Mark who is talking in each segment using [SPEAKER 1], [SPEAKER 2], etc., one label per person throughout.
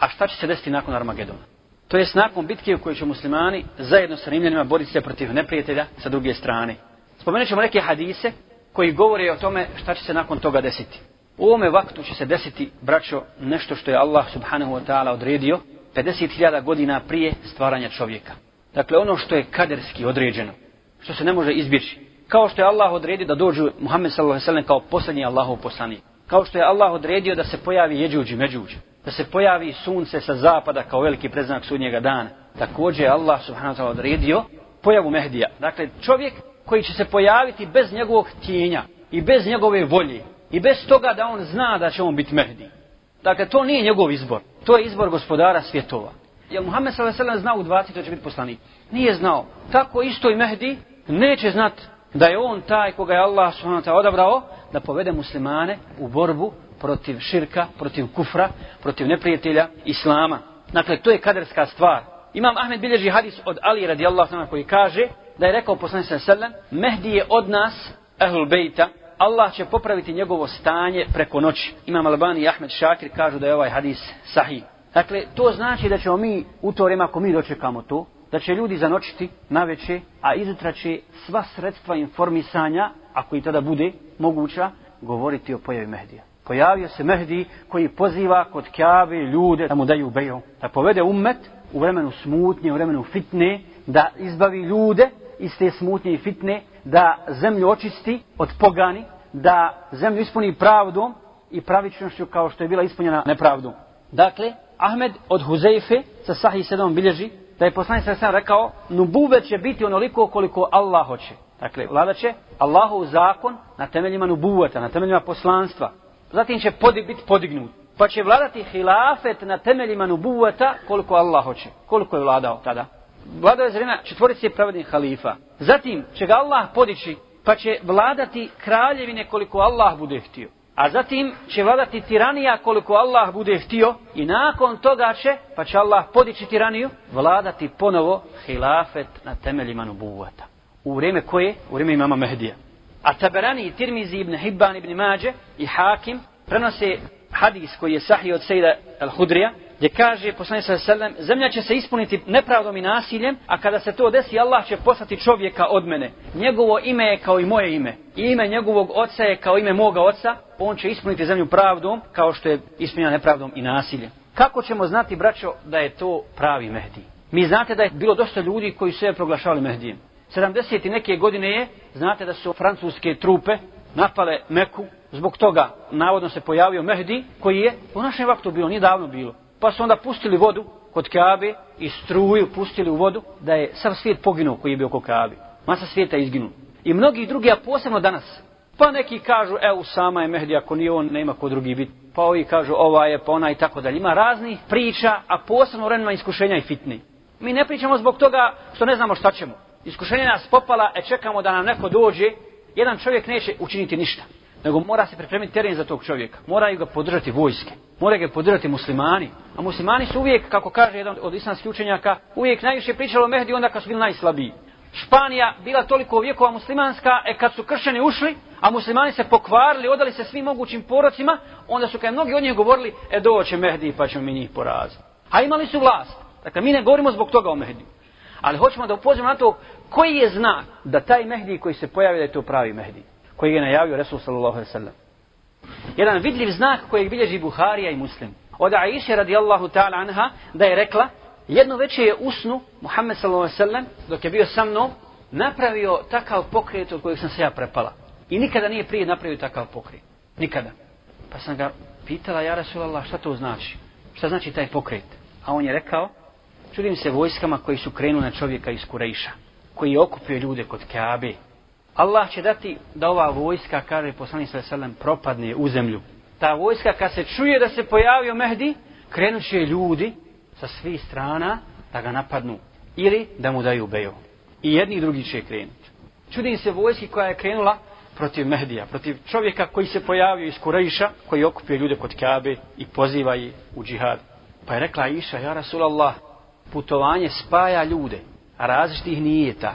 [SPEAKER 1] A šta će se desiti nakon Armagedona? To jest nakon bitke u kojoj će muslimani zajedno sa rimljanima boriti se protiv neprijatelja sa druge strane. Spomenut ćemo neke hadise koji govore o tome šta će se nakon toga desiti. U ovome vaktu će se desiti, braćo, nešto što je Allah subhanahu wa ta'ala odredio 50.000 godina prije stvaranja čovjeka. Dakle, ono što je kaderski određeno, što se ne može izbjeći. Kao što je Allah odredio da dođu Muhammed sallallahu alejhi ve sellem kao posljednji Allahov poslanik. Kao što je Allah odredio da se pojavi jeđuđi međuđi, Da se pojavi sunce sa zapada kao veliki preznak sudnjega dana. Također je Allah subhanahu wa ta'ala odredio pojavu Mehdija. Dakle, čovjek koji će se pojaviti bez njegovog tijenja i bez njegove volje i bez toga da on zna da će on biti Mehdi. Dakle, to nije njegov izbor. To je izbor gospodara svjetova. Jer Muhammed s.a.v. znao u 20. da će biti poslanik? Nije znao. Tako isto i Mehdi neće znati da je on taj koga je Allah s.a.v. odabrao da povede muslimane u borbu protiv širka, protiv kufra, protiv neprijatelja Islama. Dakle, to je kaderska stvar. Imam Ahmed bilježi hadis od Ali radijallahu ta'ala koji kaže da je rekao poslanik s.a.v. Mehdi je od nas, ehlul bejta, Allah će popraviti njegovo stanje preko noći. Imam Albani i Ahmed Šakir kažu da je ovaj hadis sahih. Dakle, to znači da ćemo mi u to vrijeme ako mi dočekamo to, da će ljudi zanočiti na veće, a izutra će sva sredstva informisanja, ako i tada bude moguća, govoriti o pojavi Mehdija. Pojavio se Mehdi koji poziva kod Kjave ljude da mu daju bejo, da povede ummet u vremenu smutnje, u vremenu fitne, da izbavi ljude iz te smutnje i fitne, da zemlju očisti od pogani, da zemlju ispuni pravdom i pravičnošću kao što je bila ispunjena nepravdom. Dakle, Ahmed od Huzeife sa Sahih 7 bilježi da je poslanik sa sam rekao nubube će biti onoliko koliko Allah hoće. Dakle, vlada će Allahov zakon na temeljima nubuvata, na temeljima poslanstva. Zatim će podig, biti podignut. Pa će vladati hilafet na temeljima nubuvata koliko Allah hoće. Koliko je vladao tada? Vladao je za vremena četvorice pravednih halifa. Zatim će ga Allah podići pa će vladati kraljevine koliko Allah bude htio. A zatim će vladati tiranija koliko Allah bude htio i nakon toga će, pa će Allah podići tiraniju, vladati ponovo hilafet na temeljima nubuvata. U vrijeme koje? U vrijeme imama Mehdija. A Taberani i Tirmizi ibn Hibban ibn Mađe i Hakim prenose hadis koji je sahih od Sejda al-Hudrija, gdje kaže poslanik sa sallam, zemlja će se ispuniti nepravdom i nasiljem, a kada se to desi, Allah će poslati čovjeka od mene. Njegovo ime je kao i moje ime. I ime njegovog oca je kao ime moga oca. On će ispuniti zemlju pravdom, kao što je ispunjena nepravdom i nasiljem. Kako ćemo znati, braćo, da je to pravi Mehdi? Mi znate da je bilo dosta ljudi koji su je proglašavali Mehdijem. 70. neke godine je, znate da su francuske trupe napale Meku, zbog toga navodno se pojavio Mehdi, koji je u našem vaktu bilo, nije davno bilo. Pa su onda pustili vodu kod Kabe i struju pustili u vodu da je sav svijet poginuo koji je bio kod Kabe. Masa svijeta je izginuo. I mnogi drugi, a posebno danas. Pa neki kažu, e, sama je Mehdi, ako nije on, nema ko drugi biti. Pa ovi kažu, ova je, pa ona i tako dalje. Ima raznih priča, a posebno vremena iskušenja i fitni. Mi ne pričamo zbog toga što ne znamo šta ćemo. Iskušenje nas popala, e čekamo da nam neko dođe. Jedan čovjek neće učiniti ništa nego mora se pripremiti teren za tog čovjeka. Moraju ga podržati vojske. Moraju ga podržati muslimani. A muslimani su uvijek, kako kaže jedan od islamskih učenjaka, uvijek najviše pričalo o Mehdi onda kad su bili najslabiji. Španija bila toliko vjekova muslimanska, e kad su kršćani ušli, a muslimani se pokvarili, odali se svim mogućim porocima, onda su kad mnogi od njih govorili, e doće Mehdi pa ćemo mi njih poraziti. A imali su vlast. Dakle, mi ne govorimo zbog toga o Mehdi. Ali hoćemo da upozorimo na to koji je znak da taj Mehdi koji se pojavi da je to pravi Mehdi koji je najavio Resul sallallahu alaihi sallam. Jedan vidljiv znak kojeg bilježi Buharija i Muslim. Od Aisha radijallahu ta'ala anha da je rekla jedno veće je usnu Muhammed sallallahu alaihi sallam dok je bio sa mnom napravio takav pokret od kojeg sam se ja prepala. I nikada nije prije napravio takav pokret. Nikada. Pa sam ga pitala, ja Rasulallah, šta to znači? Šta znači taj pokret? A on je rekao, čudim se vojskama koji su krenuli na čovjeka iz Kurejša, koji je okupio ljude kod Kaabe, Allah će dati da ova vojska, kaže poslanik sve selem, propadne u zemlju. Ta vojska kad se čuje da se pojavio Mehdi, krenut će ljudi sa svih strana da ga napadnu. Ili da mu daju beju. I jedni i drugi će krenuti. Čudim se vojski koja je krenula protiv Mehdija, protiv čovjeka koji se pojavio iz Kurejša, koji okupio ljude kod Kabe i poziva ih u džihad. Pa je rekla Iša, ja Rasulallah, putovanje spaja ljude, a različitih nije ta.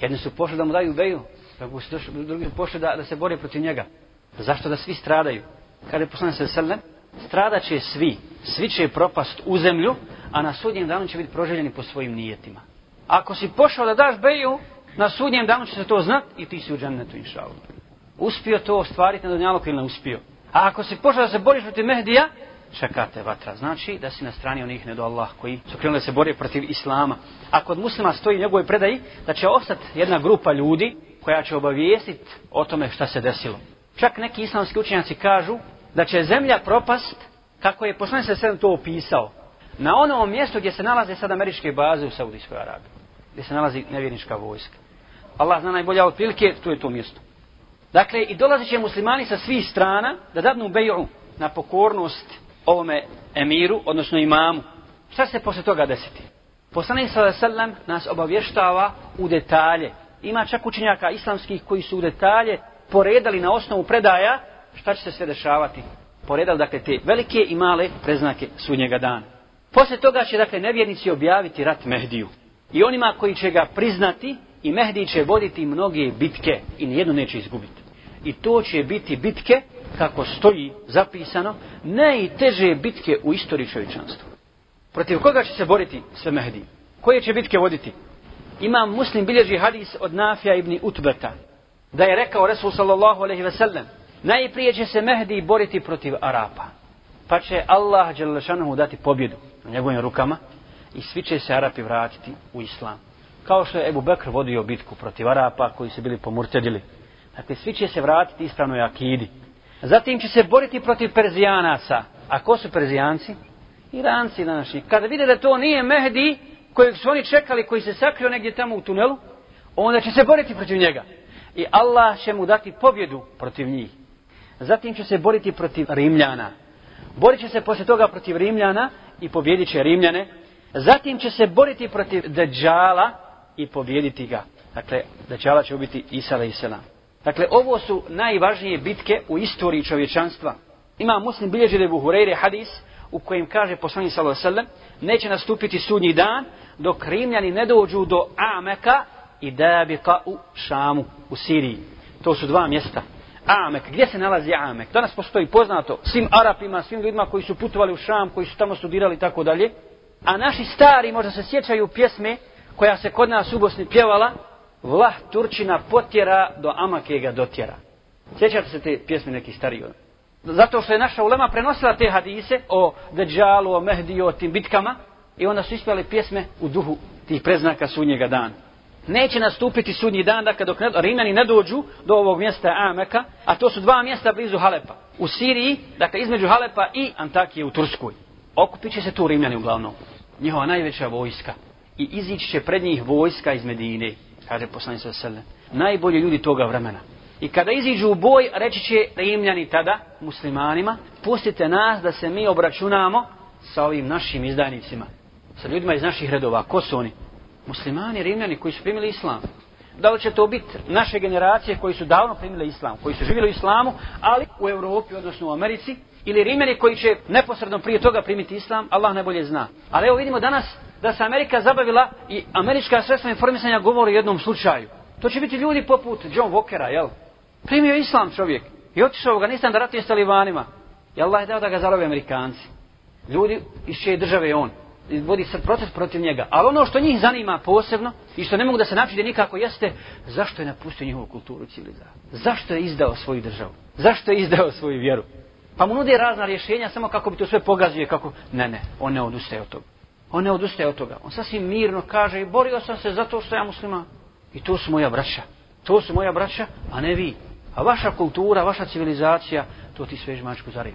[SPEAKER 1] Jedni su pošli da mu daju beju, da mu se došli, drugi pošli da, da se bore protiv njega. Zašto da svi stradaju? Kada je poslanik se selem, stradat će svi, svi će propast u zemlju, a na sudnjem danu će biti proželjeni po svojim nijetima. Ako si pošao da daš beju, na sudnjem danu će se to znat i ti si u džennetu, inša Allah. Uspio to ostvariti na dunjalu ili ne uspio. A ako si pošao da se boriš protiv Mehdija, čekate vatra. Znači da si na strani onih ne do Allah koji su krenuli da se bore protiv Islama. A kod muslima stoji njegove predaji da će ostati jedna grupa ljudi koja će obavijestiti o tome šta se desilo. Čak neki islamski učenjaci kažu da će zemlja propast, kako je poslanik se sedem to opisao, na onom mjestu gdje se nalaze sad američke baze u Saudijskoj Arabiji, gdje se nalazi nevjernička vojska. Allah zna najbolja otprilike, tu je to mjesto. Dakle, i dolazit će muslimani sa svih strana da dadnu beju na pokornost ovome emiru, odnosno imamu. Šta se posle toga desiti? Poslanik sallallahu alejhi ve sellem nas obavještava u detalje. Ima čak učenjaka islamskih koji su u detalje poredali na osnovu predaja šta će se sve dešavati. Poredali dakle te velike i male preznake sudnjega dana. Posle toga će dakle nevjernici objaviti rat Mehdiju. I onima koji će ga priznati i Mehdi će voditi mnoge bitke i nijednu neće izgubiti. I to će biti bitke, kako stoji zapisano, najteže bitke u istoriji čovječanstva. Protiv koga će se boriti sve Mehdi? Koje će bitke voditi? Imam muslim bilježi hadis od Nafija ibn Utbeta, da je rekao Resul sallallahu alaihi ve sellem, najprije će se Mehdi boriti protiv Arapa, pa će Allah Đelešanohu dati pobjedu na njegovim rukama i svi će se Arapi vratiti u Islam. Kao što je Ebu Bekr vodio bitku protiv Arapa koji su bili pomurtedili. Dakle, svi će se vratiti ispravnoj akidi. Zatim će se boriti protiv Perzijanaca. A ko su Perzijanci? Iranci današnji. Kada vide da to nije Mehdi, kojeg su oni čekali, koji se sakrio negdje tamo u tunelu, onda će se boriti protiv njega. I Allah će mu dati pobjedu protiv njih. Zatim će se boriti protiv Rimljana. Borit će se poslije toga protiv Rimljana i pobjedit će Rimljane. Zatim će se boriti protiv Dajjala i pobjediti ga. Dakle, Dajjala će ubiti Isa i Selam. Dakle, ovo su najvažnije bitke u istoriji čovječanstva. Ima muslim bilježi da je Buhureyre hadis u kojem kaže poslanik sallallahu alejhi ve sellem neće nastupiti sudnji dan dok Rimljani ne dođu do Ameka i Dabika u Šamu, u Siriji. To su dva mjesta. Amek, gdje se nalazi Amek? Danas postoji poznato svim Arapima, svim ljudima koji su putovali u Šam, koji su tamo studirali i tako dalje. A naši stari možda se sjećaju pjesme koja se kod nas u Bosni pjevala, Vlah Turčina potjera do Amake ga dotjera. Sjećate se te pjesme neki stariji? Zato što je naša ulema prenosila te hadise o Dejjalu, o Mehdiju, o tim bitkama i onda su ispjeli pjesme u duhu tih preznaka sunnjega dana. Neće nastupiti sudnji dan dakle dok ne, Rimljani ne dođu do ovog mjesta Ameka, a to su dva mjesta blizu Halepa. U Siriji, dakle između Halepa i Antakije u Turskoj. Okupit će se tu Rimljani uglavnom. Njihova najveća vojska. I izići će pred njih vojska iz Medine kaže poslanik sa sele. Najbolji ljudi toga vremena. I kada iziđu u boj, reći će rimljani tada, muslimanima, pustite nas da se mi obračunamo sa ovim našim izdajnicima. Sa ljudima iz naših redova. Ko su oni? Muslimani, rimljani koji su primili islam. Da li će to biti naše generacije koji su davno primili islam, koji su živjeli u islamu, ali u Europi, odnosno u Americi, ili rimljani koji će neposredno prije toga primiti islam, Allah najbolje zna. Ali evo vidimo danas da se Amerika zabavila i američka sredstva informisanja govori o jednom slučaju. To će biti ljudi poput John Walkera, jel? Primio islam čovjek i otišao u Afganistan da ratuje s talibanima. I Allah je dao da ga zarove Amerikanci. Ljudi iz čije države je on. Vodi sad proces protiv njega. Ali ono što njih zanima posebno i što ne mogu da se načine nikako jeste zašto je napustio njihovu kulturu civilizaciju. Zašto je izdao svoju državu? Zašto je izdao svoju vjeru? Pa mu nude razna rješenja samo kako bi to sve pogazio kako... Ne, ne, on ne odustaje od toga. On ne odustaje od toga. On sasvim mirno kaže i borio sam se zato što ja muslima. I to su moja braća. To su moja braća, a ne vi. A vaša kultura, vaša civilizacija, to ti sveži mačku zarim.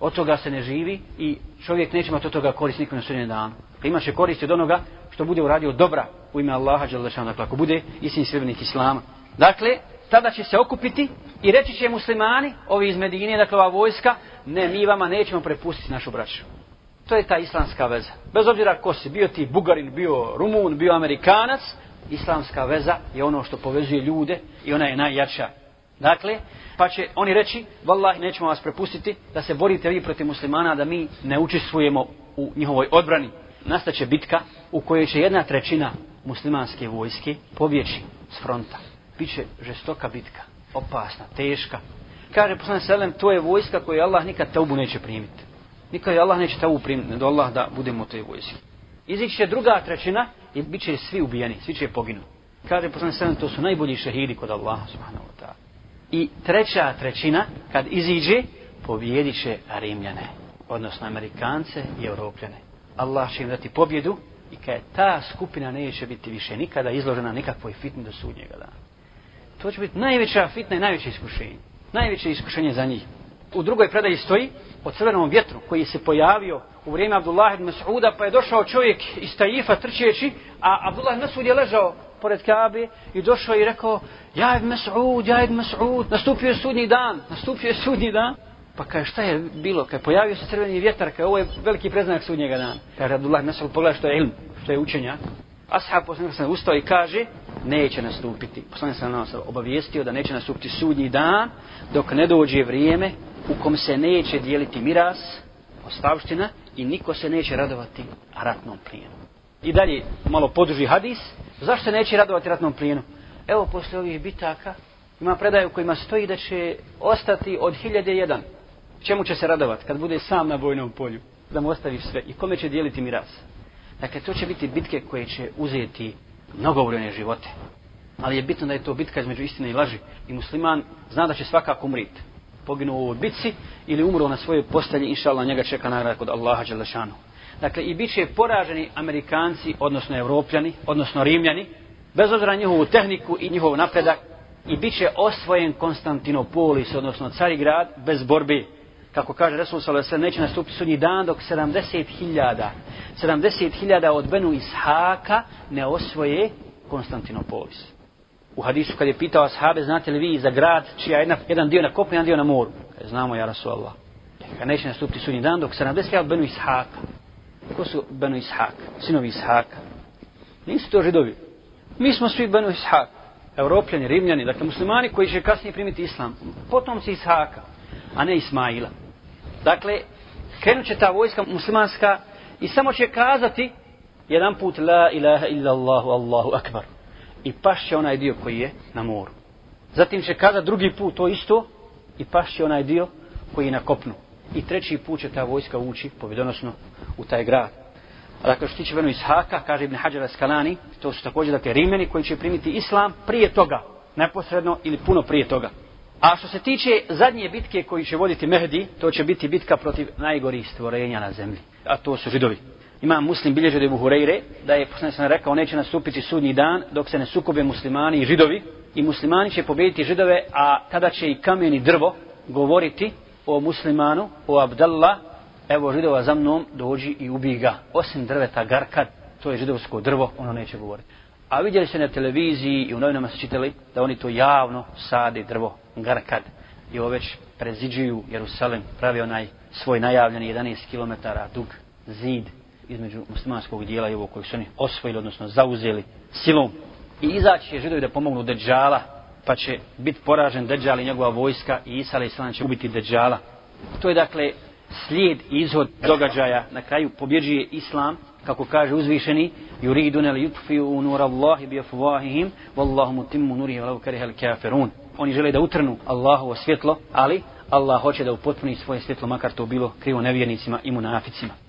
[SPEAKER 1] Od toga se ne živi i čovjek neće imati od toga korist nikom na srednjem danu. E, A imaće korist od onoga što bude uradio dobra u ime Allaha, Đalešana, dakle, ako bude istini sredbenik Islama. Dakle, tada će se okupiti i reći će muslimani, ovi iz Medine, dakle ova vojska, ne, mi vama nećemo prepustiti našu braću. To je ta islamska veza. Bez obzira ko si, bio ti Bugarin, bio Rumun, bio Amerikanac, islamska veza je ono što povezuje ljude i ona je najjača. Dakle, pa će oni reći, vallahi, nećemo vas prepustiti da se borite vi protiv muslimana, da mi ne učestvujemo u njihovoj odbrani. Nastaće bitka u kojoj će jedna trećina muslimanske vojske pobjeći s fronta. Biće žestoka bitka, opasna, teška. Kaže poslane Selem, to je vojska koju Allah nikad taubu neće primiti. Nikad je Allah neće taubu primiti, ne do Allah da budemo u toj vojski. Izići će druga trećina i bit će svi ubijeni, svi će poginuti. Kaže poslani Selem, to su najbolji šehidi kod Allaha subhanahu. I treća trećina, kad iziđe, pobjedit će Rimljane, odnosno Amerikance i Europljane. Allah će im dati pobjedu i kad ta skupina neće biti više nikada izložena nikakvoj fitni do sudnjega dana. To će biti najveća fitna i najveće iskušenje. Najveće iskušenje za njih. U drugoj predaji stoji o crvenom vjetru koji se pojavio u vrijeme Abdullah ibn Mas'uda pa je došao čovjek iz Taifa trčeći a Abdullah ibn Mas'ud je ležao pored Kabe i došao i rekao ja ibn Mas'ud, ja ibn Mas'ud nastupio je sudnji dan, nastupio je sudnji dan Pa kaže, šta je bilo? Kaže, pojavio se crveni vjetar, kaže, ovo je veliki preznak sudnjega dana. Kaže, Abdullah Mesel, pogledaj što je ilm, što je učenja. Ashab poslanik sam ustao i kaže, neće nastupiti. Poslanik sam nas obavijestio da neće nastupiti sudnji dan, dok ne dođe vrijeme u kom se neće dijeliti miras, ostavština, i niko se neće radovati ratnom plijenu. I dalje, malo poduži hadis, zašto neće radovati ratnom plijenu? Evo, posle ovih bitaka, ima predaju kojima stoji da će ostati od hiljade jedan čemu će se radovati kad bude sam na vojnom polju, da mu ostavi sve i kome će dijeliti miras. Dakle, to će biti bitke koje će uzeti mnogobrojne živote. Ali je bitno da je to bitka između istine i laži. I musliman zna da će svakako umriti. Poginuo u ovoj bitci ili umro na svojoj postelji, inša Allah, njega čeka nagrada kod Allaha Đelešanu. Dakle, i bit će poraženi Amerikanci, odnosno Evropljani, odnosno Rimljani, bez obzira na njihovu tehniku i njihov napredak, i bit će osvojen Konstantinopolis, odnosno Carigrad, bez borbi. kako kaže Resul sallallahu neće nastupiti sudnji dan dok 70.000 70.000 od Benu Ishaka ne osvoje Konstantinopolis. U hadisu kad je pitao ashabe, znate li vi za grad čija jedna, jedan dio na kopnu, jedan dio na moru? Znamo ja Rasulallah. Kad neće nastupiti sudnji dan dok 70.000 od Benu Ishaka. Ko su Banu Ishak, Sinovi Ishaka. Nisu to židovi. Mi smo svi Banu Ishak. Evropljani, Rimljani, dakle muslimani koji će kasnije primiti islam. Potomci Ishaka, a ne Ismaila. Dakle, krenut će ta vojska muslimanska i samo će kazati jedan put la ilaha illa Allahu, Allahu akbar. I pašće onaj dio koji je na moru. Zatim će kazati drugi put to isto i pašće onaj dio koji je na kopnu. I treći put će ta vojska ući pobjedonosno u taj grad. A dakle, što tiče Benu Ishaka, kaže Ibn Hajar Askalani, to su također dakle, rimeni koji će primiti islam prije toga, neposredno ili puno prije toga. A što se tiče zadnje bitke koji će voditi Mehdi, to će biti bitka protiv najgorih stvorenja na zemlji. A to su židovi. Ima muslim bilježe da je Buhureyre, da je poslanik sam rekao neće nastupiti sudnji dan dok se ne sukobe muslimani i židovi. I muslimani će pobediti židove, a tada će i kamen i drvo govoriti o muslimanu, o Abdallah, evo židova za mnom, dođi i ubi ga. Osim drveta Garkad, to je židovsko drvo, ono neće govoriti. A vidjeli se na televiziji i u novinama se čitali da oni to javno sade drvo Garkad. I ovo već preziđuju Jerusalem, pravi onaj svoj najavljeni 11 km dug zid između muslimanskog dijela i ovog koji su oni osvojili, odnosno zauzeli silom. I izaći je židovi da pomognu Deđala, pa će biti poražen Deđal i njegova vojska i Isa alaih će ubiti Deđala. To je dakle slijed izhod događaja. Na kraju pobjeđuje Islam, kako kaže uzvišeni, yuridun al yutfi'u nur Allahi bi afwahihim wallahu mutimmu nurihi walau karihal kafirun. Oni žele da utrnu Allahovo svjetlo, ali Allah hoće da upotpuni svoje svjetlo makar to bilo krivo nevjernicima i munaficima.